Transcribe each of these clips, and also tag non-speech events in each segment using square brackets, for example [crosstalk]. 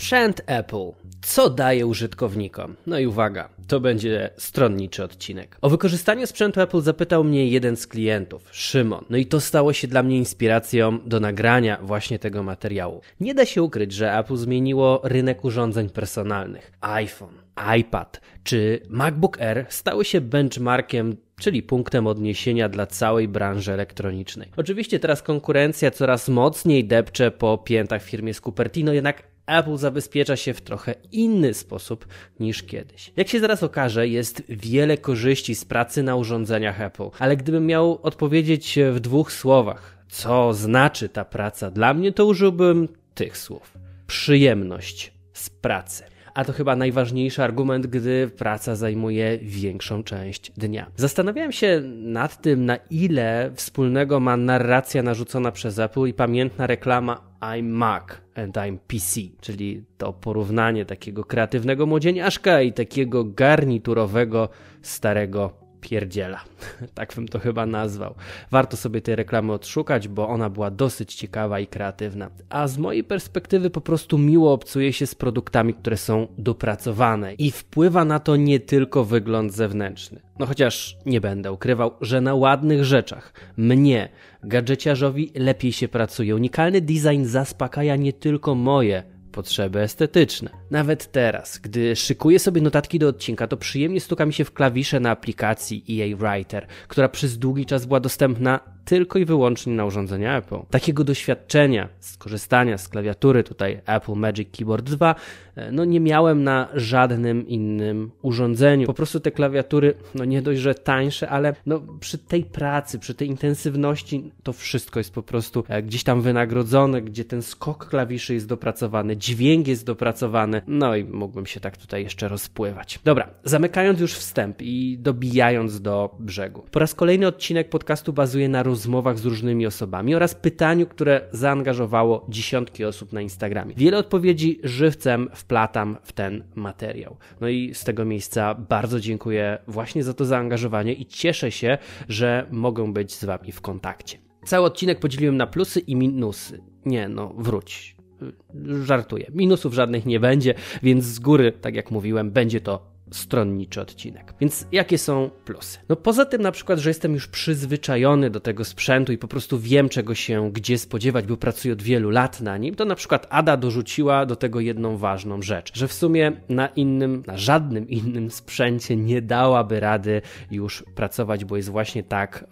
Sprzęt Apple. Co daje użytkownikom? No i uwaga, to będzie stronniczy odcinek. O wykorzystanie sprzętu Apple zapytał mnie jeden z klientów, Szymon. No i to stało się dla mnie inspiracją do nagrania właśnie tego materiału. Nie da się ukryć, że Apple zmieniło rynek urządzeń personalnych. iPhone, iPad czy MacBook Air stały się benchmarkiem czyli punktem odniesienia dla całej branży elektronicznej. Oczywiście teraz konkurencja coraz mocniej depcze po piętach firmie z Cupertino, jednak Apple zabezpiecza się w trochę inny sposób niż kiedyś. Jak się zaraz okaże, jest wiele korzyści z pracy na urządzeniach Apple, ale gdybym miał odpowiedzieć w dwóch słowach, co znaczy ta praca dla mnie, to użyłbym tych słów: przyjemność z pracy a to chyba najważniejszy argument, gdy praca zajmuje większą część dnia. Zastanawiałem się nad tym, na ile wspólnego ma narracja narzucona przez Apple i pamiętna reklama I'm Mac and I'm PC, czyli to porównanie takiego kreatywnego młodzieniaszka i takiego garniturowego starego pierdziela. [laughs] tak bym to chyba nazwał. Warto sobie tej reklamy odszukać, bo ona była dosyć ciekawa i kreatywna. A z mojej perspektywy po prostu miło obcuje się z produktami, które są dopracowane i wpływa na to nie tylko wygląd zewnętrzny. No chociaż nie będę ukrywał, że na ładnych rzeczach mnie, gadżeciarzowi, lepiej się pracuje. Unikalny design zaspokaja nie tylko moje potrzeby estetyczne. Nawet teraz, gdy szykuję sobie notatki do odcinka, to przyjemnie stuka mi się w klawisze na aplikacji EA Writer, która przez długi czas była dostępna tylko i wyłącznie na urządzenia Apple. Takiego doświadczenia skorzystania z klawiatury tutaj Apple Magic Keyboard 2 e, no nie miałem na żadnym innym urządzeniu. Po prostu te klawiatury, no nie dość, że tańsze, ale no przy tej pracy, przy tej intensywności to wszystko jest po prostu e, gdzieś tam wynagrodzone, gdzie ten skok klawiszy jest dopracowany, dźwięk jest dopracowany, no i mógłbym się tak tutaj jeszcze rozpływać. Dobra, zamykając już wstęp i dobijając do brzegu. Po raz kolejny odcinek podcastu bazuje na rozmowach z różnymi osobami oraz pytaniu, które zaangażowało dziesiątki osób na Instagramie. Wiele odpowiedzi żywcem wplatam w ten materiał. No i z tego miejsca bardzo dziękuję właśnie za to zaangażowanie i cieszę się, że mogę być z Wami w kontakcie. Cały odcinek podzieliłem na plusy i minusy. Nie, no wróć. Żartuję. Minusów żadnych nie będzie, więc z góry, tak jak mówiłem, będzie to stronniczy odcinek. Więc jakie są plusy? No poza tym na przykład, że jestem już przyzwyczajony do tego sprzętu i po prostu wiem czego się gdzie spodziewać, bo pracuję od wielu lat na nim, to na przykład Ada dorzuciła do tego jedną ważną rzecz, że w sumie na innym, na żadnym innym sprzęcie nie dałaby rady już pracować, bo jest właśnie tak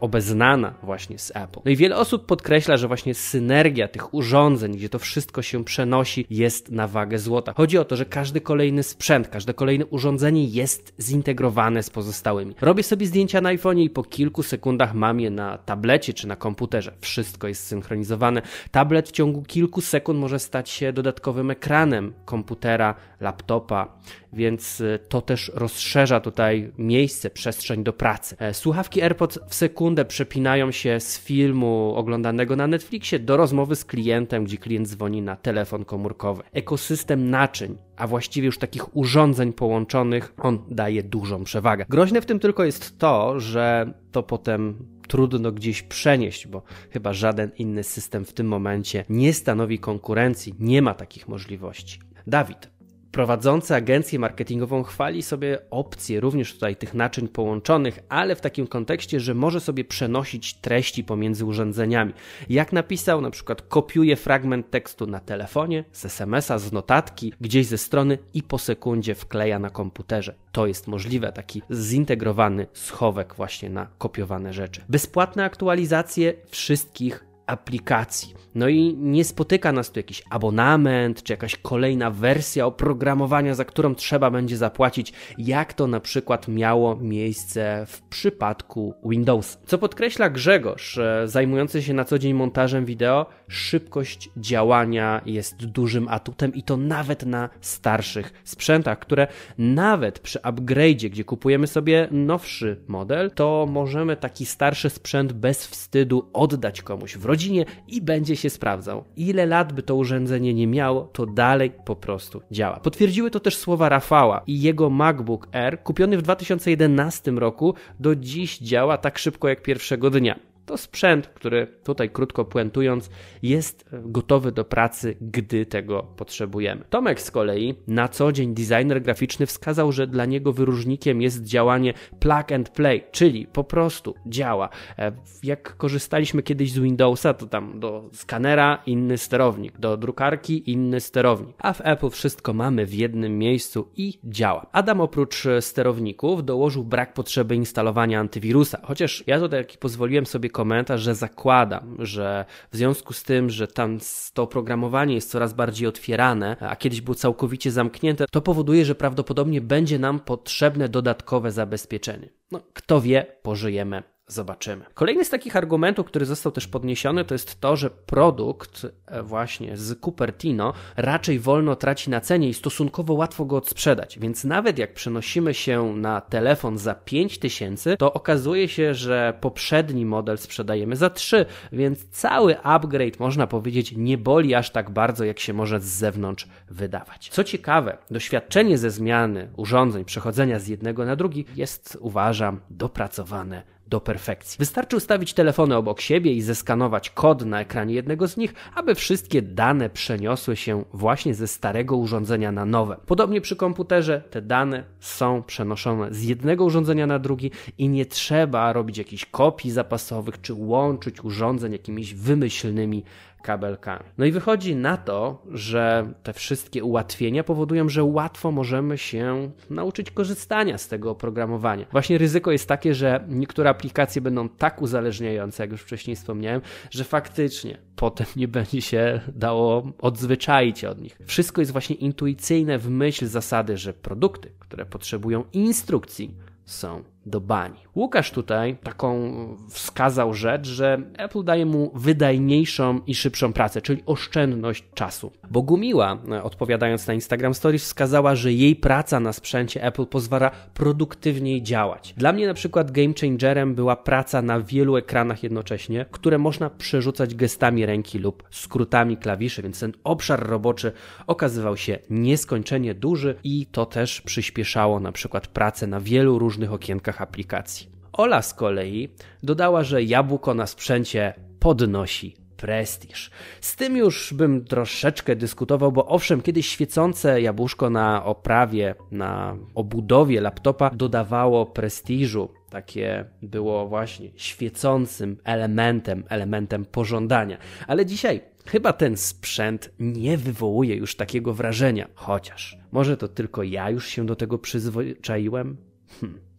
obeznana właśnie z Apple. No i wiele osób podkreśla, że właśnie synergia tych urządzeń, gdzie to wszystko się przenosi, jest na wagę złota. Chodzi o to, że każdy kolejny sprzęt, każde kolejne urządzenie urządzenie jest zintegrowane z pozostałymi. Robię sobie zdjęcia na iPhone i po kilku sekundach mam je na tablecie czy na komputerze. Wszystko jest synchronizowane. Tablet w ciągu kilku sekund może stać się dodatkowym ekranem komputera, laptopa, więc y, to też rozszerza tutaj miejsce, przestrzeń do pracy. E, słuchawki AirPods w sekundę przepinają się z filmu oglądanego na Netflixie do rozmowy z klientem, gdzie klient dzwoni na telefon komórkowy. Ekosystem naczyń, a właściwie już takich urządzeń połączonych, on daje dużą przewagę. Groźne w tym tylko jest to, że to potem trudno gdzieś przenieść, bo chyba żaden inny system w tym momencie nie stanowi konkurencji, nie ma takich możliwości. Dawid, prowadzący agencję marketingową chwali sobie opcję również tutaj tych naczyń połączonych, ale w takim kontekście, że może sobie przenosić treści pomiędzy urządzeniami. Jak napisał, na przykład kopiuje fragment tekstu na telefonie, z SMS-a, z notatki, gdzieś ze strony i po sekundzie wkleja na komputerze. To jest możliwe, taki zintegrowany schowek właśnie na kopiowane rzeczy. Bezpłatne aktualizacje wszystkich aplikacji. No i nie spotyka nas tu jakiś abonament, czy jakaś kolejna wersja oprogramowania, za którą trzeba będzie zapłacić, jak to na przykład miało miejsce w przypadku Windows. Co podkreśla Grzegorz, zajmujący się na co dzień montażem wideo, szybkość działania jest dużym atutem i to nawet na starszych sprzętach, które nawet przy upgrade'zie, gdzie kupujemy sobie nowszy model, to możemy taki starszy sprzęt bez wstydu oddać komuś w rodzinie i będzie się sprawdzał. Ile lat by to urządzenie nie miało, to dalej po prostu działa. Potwierdziły to też słowa Rafała i jego MacBook Air, kupiony w 2011 roku, do dziś działa tak szybko jak pierwszego dnia. To sprzęt, który tutaj krótko puentując, jest gotowy do pracy, gdy tego potrzebujemy. Tomek z kolei, na co dzień designer graficzny, wskazał, że dla niego wyróżnikiem jest działanie plug and play, czyli po prostu działa. E, jak korzystaliśmy kiedyś z Windowsa, to tam do skanera inny sterownik, do drukarki inny sterownik, a w Apple wszystko mamy w jednym miejscu i działa. Adam oprócz sterowników dołożył brak potrzeby instalowania antywirusa, chociaż ja tutaj pozwoliłem sobie komentarz, że zakładam, że w związku z tym, że tam to oprogramowanie jest coraz bardziej otwierane, a kiedyś było całkowicie zamknięte, to powoduje, że prawdopodobnie będzie nam potrzebne dodatkowe zabezpieczenie. No, kto wie, pożyjemy Zobaczymy. Kolejny z takich argumentów, który został też podniesiony, to jest to, że produkt e, właśnie z Cupertino raczej wolno traci na cenie i stosunkowo łatwo go odsprzedać. Więc nawet jak przenosimy się na telefon za 5000, to okazuje się, że poprzedni model sprzedajemy za 3, więc cały upgrade można powiedzieć nie boli aż tak bardzo, jak się może z zewnątrz wydawać. Co ciekawe, doświadczenie ze zmiany urządzeń, przechodzenia z jednego na drugi jest, uważam, dopracowane do perfekcji. Wystarczy ustawić telefony obok siebie i zeskanować kod na ekranie jednego z nich, aby wszystkie dane przeniosły się właśnie ze starego urządzenia na nowe. Podobnie przy komputerze te dane są przenoszone z jednego urządzenia na drugi i nie trzeba robić jakichś kopii zapasowych czy łączyć urządzeń jakimiś wymyślnymi kabelkami. No i wychodzi na to, że te wszystkie ułatwienia powodują, że łatwo możemy się nauczyć korzystania z tego oprogramowania. Właśnie ryzyko jest takie, że niektóre aplikacje będą tak uzależniające, jak już wcześniej wspomniałem, że faktycznie potem nie będzie się dało odzwyczaić od nich. Wszystko jest właśnie intuicyjne w myśl zasady, że produkty, które potrzebują instrukcji, są do bani. Łukasz tutaj taką wskazał rzecz, że Apple daje mu wydajniejszą i szybszą pracę, czyli oszczędność czasu. Bogumiła, odpowiadając na Instagram Stories, wskazała, że jej praca na sprzęcie Apple pozwala produktywniej działać. Dla mnie na przykład game changerem była praca na wielu ekranach jednocześnie, które można przerzucać gestami ręki lub skrótami klawiszy, więc ten obszar roboczy okazywał się nieskończenie duży i to też przyspieszało na przykład pracę na wielu różnych okienkach aplikacji. Ola z kolei dodała, że jabłko na sprzęcie podnosi prestiż. Z tym już bym troszeczkę dyskutował, bo owszem, kiedyś świecące jabłuszko na oprawie, na obudowie laptopa dodawało prestiżu. Takie było właśnie świecącym elementem, elementem pożądania. Ale dzisiaj chyba ten sprzęt nie wywołuje już takiego wrażenia. Chociaż może to tylko ja już się do tego przyzwyczaiłem? Hm.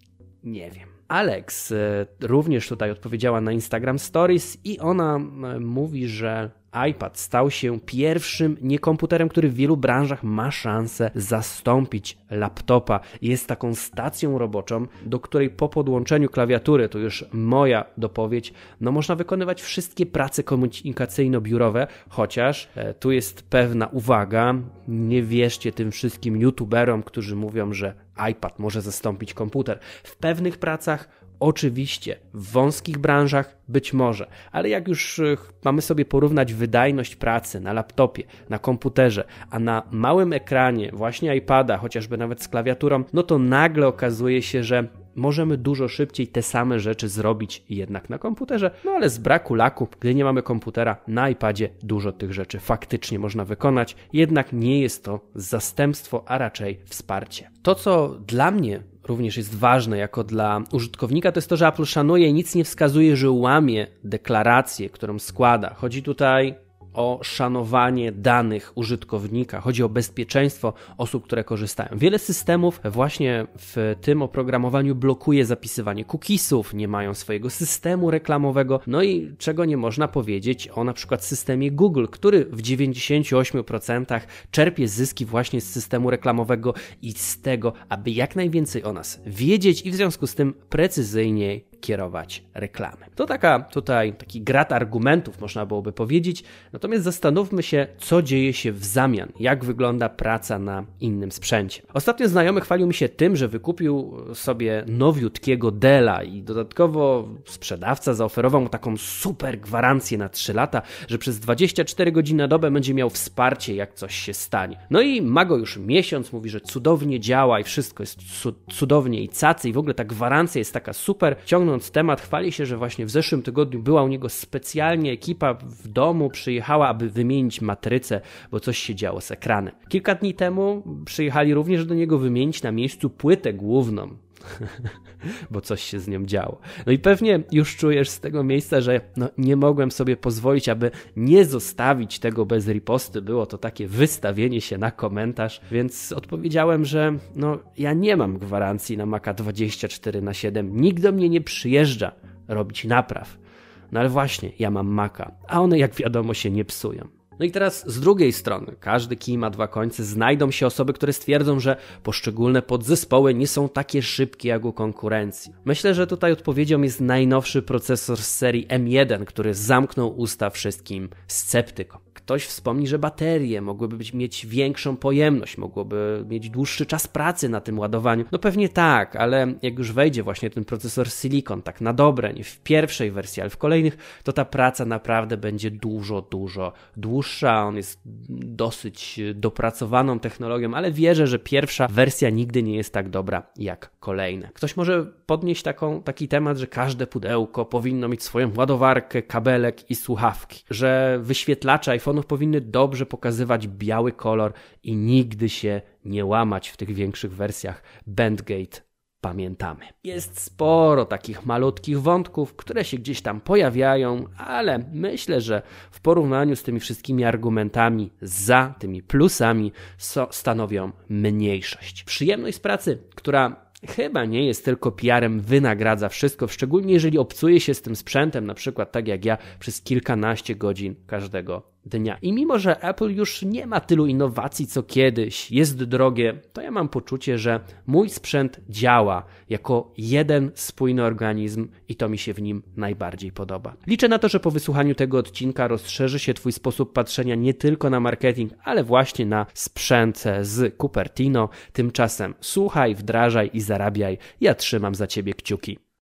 Nie wiem. Alex e, również tutaj odpowiedziała na Instagram Stories i ona e, mówi, że iPad stał się pierwszym niekomputerem, który w wielu branżach ma szansę zastąpić laptopa. Jest taką stacją roboczą, do której po podłączeniu klawiatury, to już moja dopowiedź, no można wykonywać wszystkie prace komunikacyjno-biurowe, chociaż e, tu jest pewna uwaga, nie wierzcie tym wszystkim youtuberom, którzy mówią, że iPad może zastąpić komputer. W pewnych pracach Oczywiście, w wąskich branżach być może, ale jak już e, mamy sobie porównać wydajność pracy na laptopie, na komputerze, a na małym ekranie, właśnie iPada, chociażby nawet z klawiaturą, no to nagle okazuje się, że możemy dużo szybciej te same rzeczy zrobić jednak na komputerze, no ale z braku laku, gdy nie mamy komputera, na iPadzie dużo tych rzeczy faktycznie można wykonać, jednak nie jest to zastępstwo, a raczej wsparcie. To, co dla mnie również jest ważne jako dla użytkownika, to jest to, że Apple szanuje i nic nie wskazuje, że łamie deklarację, którą składa. Chodzi tutaj o szanowanie danych użytkownika, chodzi o bezpieczeństwo osób, które korzystają. Wiele systemów właśnie w tym oprogramowaniu blokuje zapisywanie cookiesów, nie mają swojego systemu reklamowego, no i czego nie można powiedzieć o na przykład systemie Google, który w 98% czerpie zyski właśnie z systemu reklamowego i z tego, aby jak najwięcej o nas wiedzieć i w związku z tym precyzyjnie kierować reklamy. To taka tutaj taki grat argumentów można byłoby powiedzieć, natomiast zastanówmy się, co dzieje się w zamian, jak wygląda praca na innym sprzęcie. Ostatnio znajomy chwalił mi się tym, że wykupił sobie nowiutkiego Dela i dodatkowo sprzedawca zaoferował mu taką super gwarancję na 3 lata, że przez 24 godziny na dobę będzie miał wsparcie, jak coś się stanie. No i ma go już miesiąc, mówi, że cudownie działa i wszystko jest cudownie i cacy i w ogóle ta gwarancja jest taka super. Ciągnąc temat, chwali się, że właśnie w zeszłym tygodniu była u niego specjalnie ekipa w domu, przyjechała, aby wymienić matrycę, bo coś się działo z ekranem. Kilka dni temu przyjechali również do niego wymienić na miejscu płytę główną. [laughs] bo coś się z nią działo. No i pewnie już czujesz z tego miejsca, że no, nie mogłem sobie pozwolić, aby nie zostawić tego bez riposty. Było to takie wystawienie się na komentarz, więc odpowiedziałem, że no, ja nie mam gwarancji na Maca 24 na 7. Nikt do mnie nie przyjeżdża robić napraw. No ale właśnie, ja mam Maca, a one jak wiadomo się nie psują. No i teraz z drugiej strony, każdy kij ma dwa końce, znajdą się osoby, które stwierdzą, że poszczególne podzespoły nie są takie szybkie jak u konkurencji. Myślę, że tutaj odpowiedzią jest najnowszy procesor z serii M1, który zamknął usta wszystkim sceptykom. Ktoś wspomni, że baterie mogłyby być, mieć większą pojemność, mogłoby mieć dłuższy czas pracy na tym ładowaniu. No pewnie tak, ale jak już wejdzie właśnie ten procesor Silicon, tak na dobre, nie w pierwszej wersji, ale w kolejnych, to ta praca naprawdę będzie dużo, dużo dłuższa. On jest dosyć dopracowaną technologią, ale wierzę, że pierwsza wersja nigdy nie jest tak dobra jak kolejne. Ktoś może podnieść taką, taki temat, że każde pudełko powinno mieć swoją ładowarkę, kabelek i słuchawki, że wyświetlacze iPhone'ów powinny dobrze pokazywać biały kolor i nigdy się nie łamać w tych większych wersjach. Bandgate pamiętamy. Jest sporo takich malutkich wątków, które się gdzieś tam pojawiają, ale myślę, że w porównaniu z tymi wszystkimi argumentami za, tymi plusami, so, stanowią mniejszość. Przyjemność z pracy, która chyba nie jest tylko PR-em, wynagradza wszystko, szczególnie jeżeli obcuje się z tym sprzętem, na przykład tak jak ja, przez kilkanaście godzin każdego dnia. I mimo, że Apple już nie ma tylu innowacji co kiedyś, jest drogie, to ja mam poczucie, że mój sprzęt działa jako jeden spójny organizm i to mi się w nim najbardziej podoba. Liczę na to, że po wysłuchaniu tego odcinka rozszerzy się Twój sposób patrzenia nie tylko na marketing, ale właśnie na sprzęt z Cupertino. Tymczasem słuchaj, wdrażaj i zarabiaj. Ja trzymam za Ciebie kciuki.